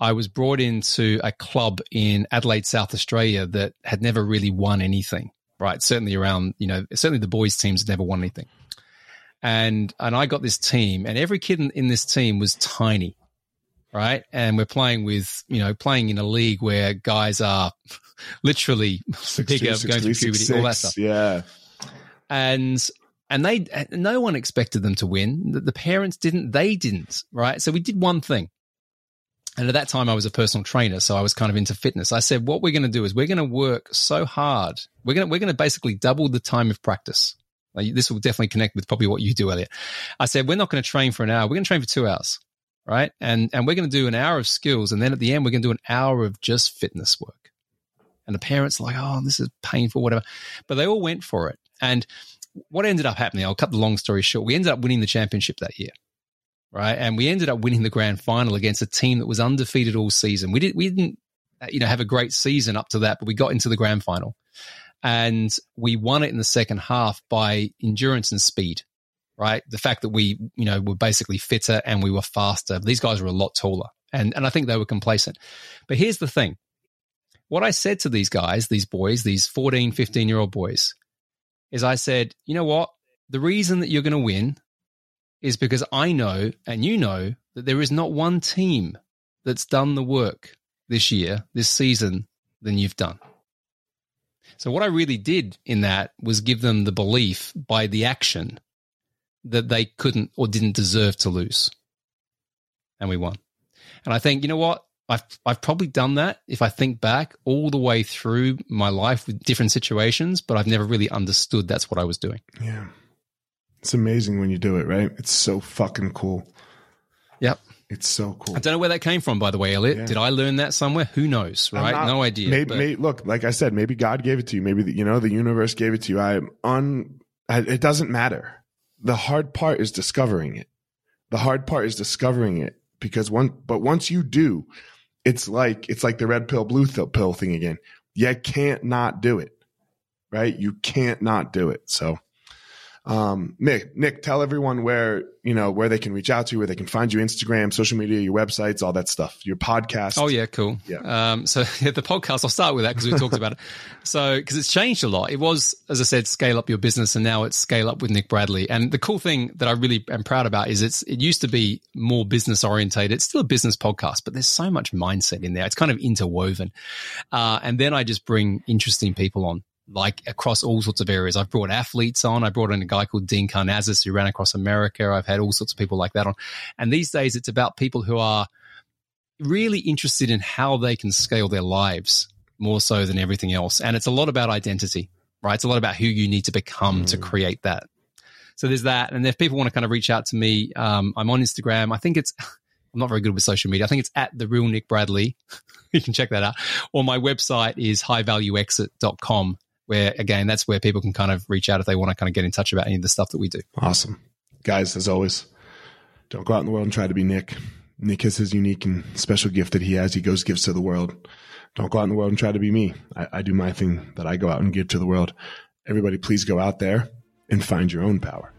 I was brought into a club in Adelaide, South Australia that had never really won anything, right? Certainly around, you know, certainly the boys' teams never won anything. And, and I got this team and every kid in, in this team was tiny, right? And we're playing with, you know, playing in a league where guys are [LAUGHS] literally [LAUGHS] bigger, going through puberty, all that stuff. Yeah. And and they no one expected them to win the, parents didn't they didn't right so we did one thing and at that time, I was a personal trainer, so I was kind of into fitness. I said, "What we're going to do is we're going to work so hard. We're going to we're going to basically double the time of practice. Like, this will definitely connect with probably what you do, Elliot." I said, "We're not going to train for an hour. We're going to train for two hours, right? And and we're going to do an hour of skills, and then at the end, we're going to do an hour of just fitness work." And the parents like, "Oh, this is painful, whatever," but they all went for it. And what ended up happening? I'll cut the long story short. We ended up winning the championship that year right? And we ended up winning the grand final against a team that was undefeated all season. We didn't we didn't you know have a great season up to that, but we got into the grand final. And we won it in the second half by endurance and speed, right? The fact that we, you know, were basically fitter and we were faster. These guys were a lot taller. And and I think they were complacent. But here's the thing. What I said to these guys, these boys, these 14, 15 year old boys, is I said, you know what? The reason that you're going to win is because I know and you know that there is not one team that's done the work this year, this season, than you've done. So, what I really did in that was give them the belief by the action that they couldn't or didn't deserve to lose. And we won. And I think, you know what? I've, I've probably done that if I think back all the way through my life with different situations, but I've never really understood that's what I was doing. Yeah. It's amazing when you do it, right? It's so fucking cool. Yep. It's so cool. I don't know where that came from, by the way, Elliot. Yeah. Did I learn that somewhere? Who knows, right? Not, no idea. Maybe, maybe, look, like I said, maybe God gave it to you. Maybe the, you know the universe gave it to you. I'm on. It doesn't matter. The hard part is discovering it. The hard part is discovering it because one. But once you do, it's like it's like the red pill, blue pill thing again. You can't not do it, right? You can't not do it. So um, Nick, Nick, tell everyone where you know where they can reach out to, you, where they can find you, Instagram, social media, your websites, all that stuff, your podcast. Oh yeah, cool. Yeah. Um, so [LAUGHS] yeah, the podcast, I'll start with that because we talked about it. So because it's changed a lot. It was, as I said, scale up your business, and now it's scale up with Nick Bradley. And the cool thing that I really am proud about is it's it used to be more business orientated. It's still a business podcast, but there's so much mindset in there. It's kind of interwoven. Uh, and then I just bring interesting people on like across all sorts of areas. I've brought athletes on. I brought in a guy called Dean Karnazes who ran across America. I've had all sorts of people like that on. And these days it's about people who are really interested in how they can scale their lives more so than everything else. And it's a lot about identity, right? It's a lot about who you need to become mm. to create that. So there's that. And if people want to kind of reach out to me, um, I'm on Instagram. I think it's, [LAUGHS] I'm not very good with social media. I think it's at the real Nick Bradley. [LAUGHS] you can check that out. Or my website is highvalueexit.com where again, that's where people can kind of reach out if they want to kind of get in touch about any of the stuff that we do. Awesome. Guys, as always, don't go out in the world and try to be Nick. Nick has his unique and special gift that he has. He goes gives to the world. Don't go out in the world and try to be me. I, I do my thing that I go out and give to the world. Everybody, please go out there and find your own power.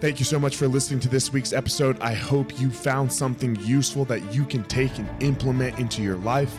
Thank you so much for listening to this week's episode. I hope you found something useful that you can take and implement into your life.